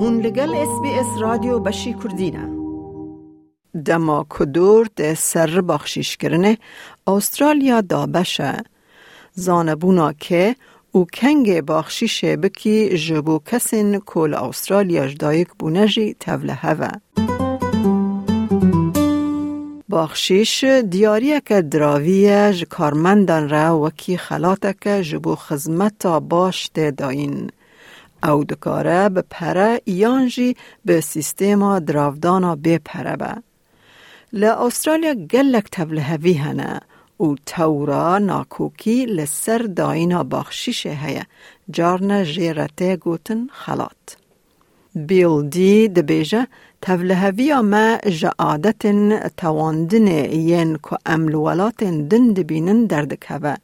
هون لگل اس بی اس رادیو بشی کردینه. دما کدور ده سر بخشیش کرنه. استرالیا دا بشه. زانبونا که او کنگ بخشیش بکی جبو کسین کل استرالیا جدایک بونجی توله هوا بخشیش دیاری که دراویه ج کارمندان را وکی خلاته که جبو خزمتا باش ده داین. او دکاره به پره یانجی به سیستما دراودانا به پره استرالیا گلک تبله هنه او تورا ناکوکی لسر داینا بخشیش هیا جارنا جیرته گوتن خلات. بیل دی دبیجه تولهوی ما جعادت تواندن ین که املولات دن دبینن دردکوه.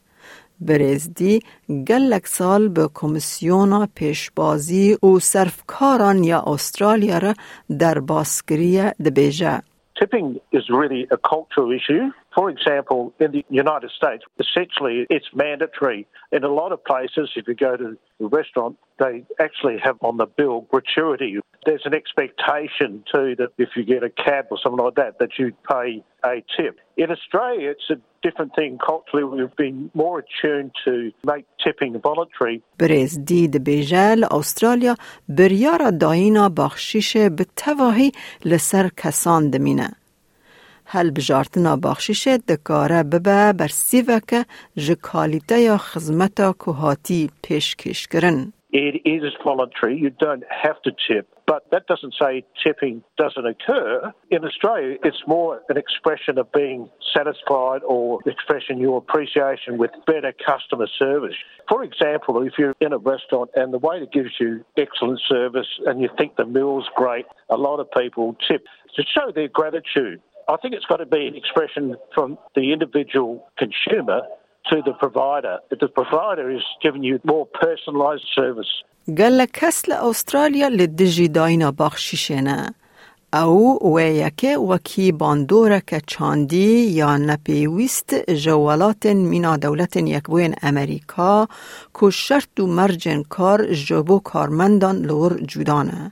برزدی گلک سال به کمیسیون پیشبازی و صرفکاران یا استرالیا را در باسکری دبیجه. Tipping is really a cultural issue. For example, in the United States, essentially it's mandatory. In a lot of places, if you go to a restaurant, they actually have on the bill gratuity. There's an expectation too that if you get a cab or something like that, that you pay a tip. In Australia, it's a different thing. Culturally, we've been more attuned to make tipping voluntary. برز دید بیجل استرالیا بریار داینا بخشیش به تواهی لسر کسان دمینه. هل بجارتنا بخشیش دکاره ببه بر سیوکه جکالیته یا خزمتا کهاتی پیشکش کرن. It is voluntary. You don't have to tip. But that doesn't say tipping doesn't occur. In Australia, it's more an expression of being satisfied or expressing your appreciation with better customer service. For example, if you're in a restaurant and the waiter gives you excellent service and you think the meal's great, a lot of people tip to show their gratitude. I think it's got to be an expression from the individual consumer to the provider. The provider is giving you more personalised service. گل کس استرالیا لدجی داینا بخشیشنه او و یکه وکی باندوره که چاندی یا نپیویست جوالات مینا دولت یکبوین امریکا که شرط و مرجن کار جبو کارمندان لور جودانه.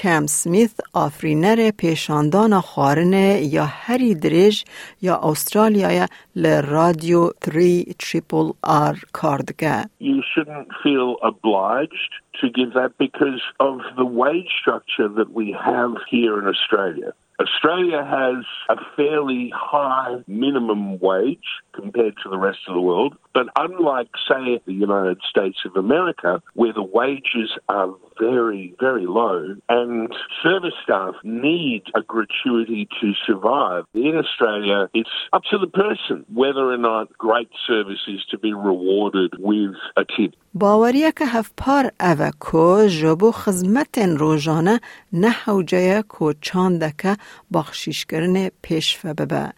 کم سمیث آفرینر پیشاندان خارنه یا هری درج یا استرالیا لرادیو 3 تریپل آر کاردگه You shouldn't feel obliged to give that because of the wage structure that we have here in Australia. Australia has a fairly high minimum wage compared to the rest of the world, but unlike, say, the United States of America, where the wages are very, very low and service staff need a gratuity to survive, in Australia, it's up to the person whether or not great service is to be rewarded with a tip. باوریه که هفپار اوه کو جبو خزمت روزانه نه حوجه کو چانده که بخشیش کرن پیش ببه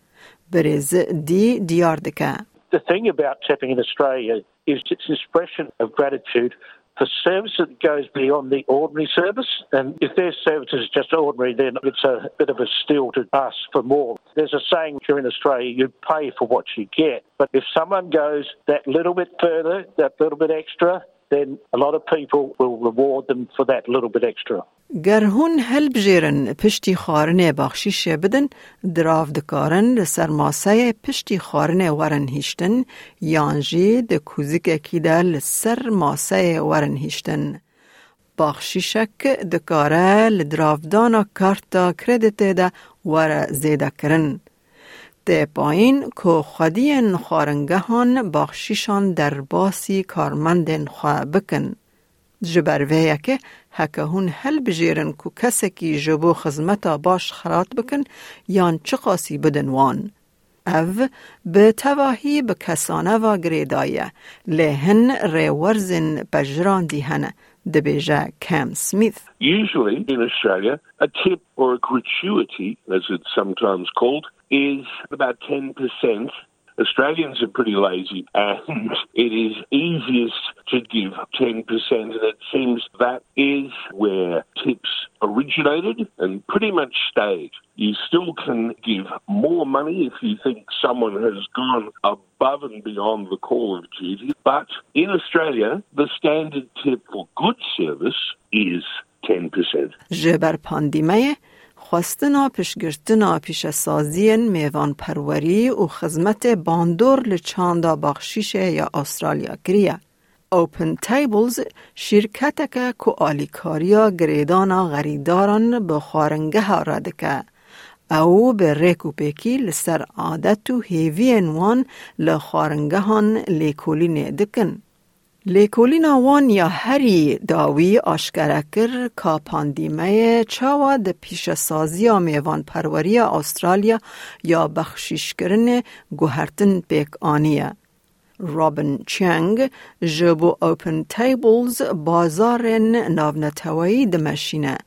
برز دی دیار دکه The thing about tapping in Australia is its expression of gratitude for service that goes beyond the ordinary service. And if their service is just ordinary, then it's a bit of a steal to ask for more. There's a saying here in Australia, you pay for what you get. But if someone goes that little bit further, that little bit extra, then a lot of people will reward them for that little bit extra. گر هون هل بجیرن پشتی خارنه بخشیش بدن دراف دکارن لسر ماسای پشتی خارنه ورن هیشتن یانجی ده کوزیک اکی ده لسر ماسای ورن هیشتن بخششک دکاره لدراف دانا کارتا کردیت ده ور زیده کرن ده پایین که خودین خارنگهان بخشیشان در باسی کارمندن خواه بکن. بکن. جبرویه که هکه هون هل بجیرن که کسی که جبو خزمتا باش خرات بکن یان چه قاسی بدن وان. او به تواهی به کسانه و گریدایه لهن ریورزن بجران دیهنه دبیجه کم سمیث. Usually in Australia, a tip or a gratuity, as it's sometimes called, is about 10%. Australians are pretty lazy and it is easiest to give 10% and it seems that is where tips originated and pretty much stayed. You still can give more money if you think someone has gone above and beyond the call of duty, but in Australia, the standard tip for good service is 10%. خواستنا پشگرتنا پیش سازین میوان پروری و خدمت باندور لچاندا بخشیش یا استرالیا کریه. اوپن تیبلز شرکت که که آلیکاریا گریدانا غریداران به خارنگه را دکه. او به ریکو پیکی لسر عادت و هیوین وان لخارنگه هان لیکولی دکن. لیکولینا وان یا هری داوی آشکره کر که پاندیمه چاوا ده پیش سازی میوان پروری استرالیا یا بخشیش کرن گوهرتن پیک آنیه. رابن چنگ جبو اوپن تیبلز بازارن ناونتوایی دمشینه.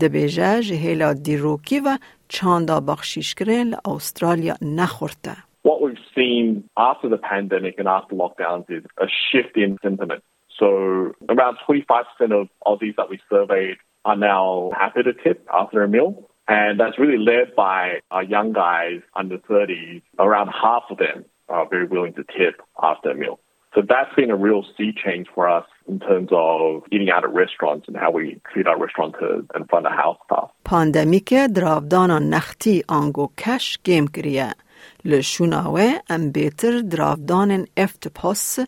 دبیجه جهیلا دیروکی و چاندا بخشیش کرن استرالیا نخورته. what we've seen after the pandemic and after lockdowns is a shift in sentiment. So around 25% of Aussies that we surveyed are now happy to tip after a meal. And that's really led by our young guys under 30s. Around half of them are very willing to tip after a meal. So that's been a real sea change for us in terms of eating out at restaurants and how we treat our restaurateurs and front of house staff. پاندمیک دراودانا نختی آنگو کش گیم کریه. لشوناوه ام بیتر دراودان افت پاس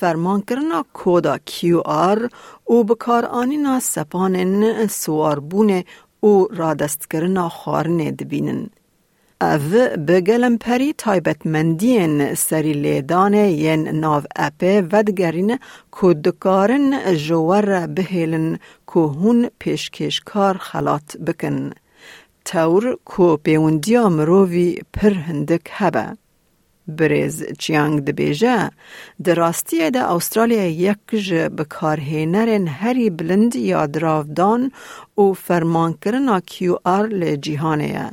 فرمان کرنا کودا کیو آر او بکار آنینا سپانن سواربون او رادست کرنا خارن دبینن. او بگلم پری تایبت مندین سری لیدان ین ناو اپه ودگرین کودکارن جوار بهیلن که هون پیشکشکار خلات بکن. تەور کو پیوندیا مرووی پر هندک هبه. بریز چیانگ دەبێژە یک ئەوسترالیا یەکژ بکارهێنەرێن هری بلند یا دراودان و فەرمانکردنا QR لە جیهانەیە.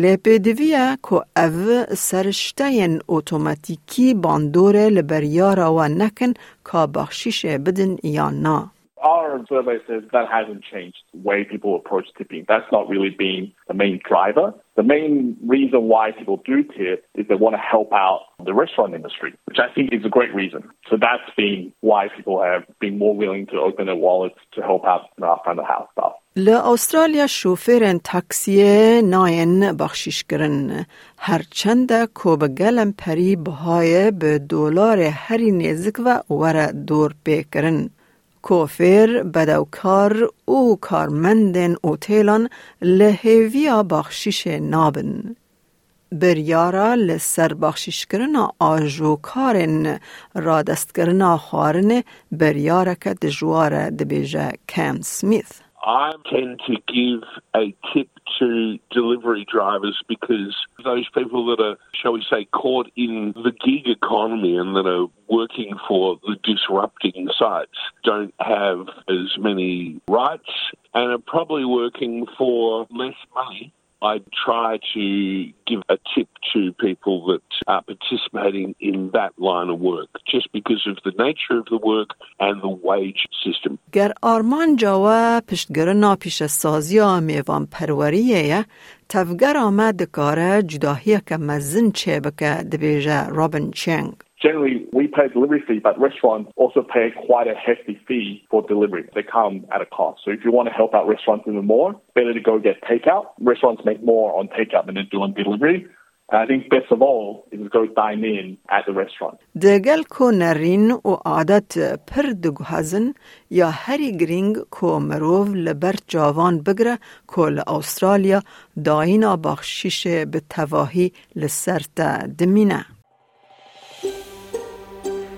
لێپێدویە کۆ ئەڤ سەرشتەیەن اوتوماتیکی باندوره لبریارا و نکن کا بەخشیشێ بدن یا نه. Our survey says that hasn't changed the way people approach tipping. That's not really been the main driver. The main reason why people do tip is they want to help out the restaurant industry, which I think is a great reason. So that's been why people have been more willing to open their wallets to help out our front of house staff. لأسترالیا شوفرن تاکسی ناین بخشیش کرن هرچند کو به گلم پری بهای به دلار هری نزک و ور دور بکرن. کوفر بدوکار او کارمندن اوتیلان لحویا بخشیش نابن. بریارا لسر بخشیش کرنا آجو کارن را دست کرنا خارن بریارا که دجوار دبیجه کم سمیث. I tend to give a tip to delivery drivers because those people that are, shall we say, caught in the gig economy and that are working for the disrupting sites don't have as many rights and are probably working for less money I try to give a tip to people that are participating in that line of work just because of the nature of the work and the wage system. گر آرمان جاوا پشتگرنا پیش سازی میوان پروریه تفگر آمد کاره جداهی که مزن چه بکه دبیجه رابن چنگ. Generally, we pay a delivery fee, but restaurants also pay quite a hefty fee for delivery. They come at a cost. So if you want to help out restaurants even more, better to go get takeout. Restaurants make more on takeout than they do on delivery. And I think best of all is to go dine in at the restaurant. دگل کو نرین و عادت پر دگو هزن یا هری گرینگ کو مروف لبر جاوان بگره کو لأسترالیا داینا بخشیش به تواهی لسرت دمینه.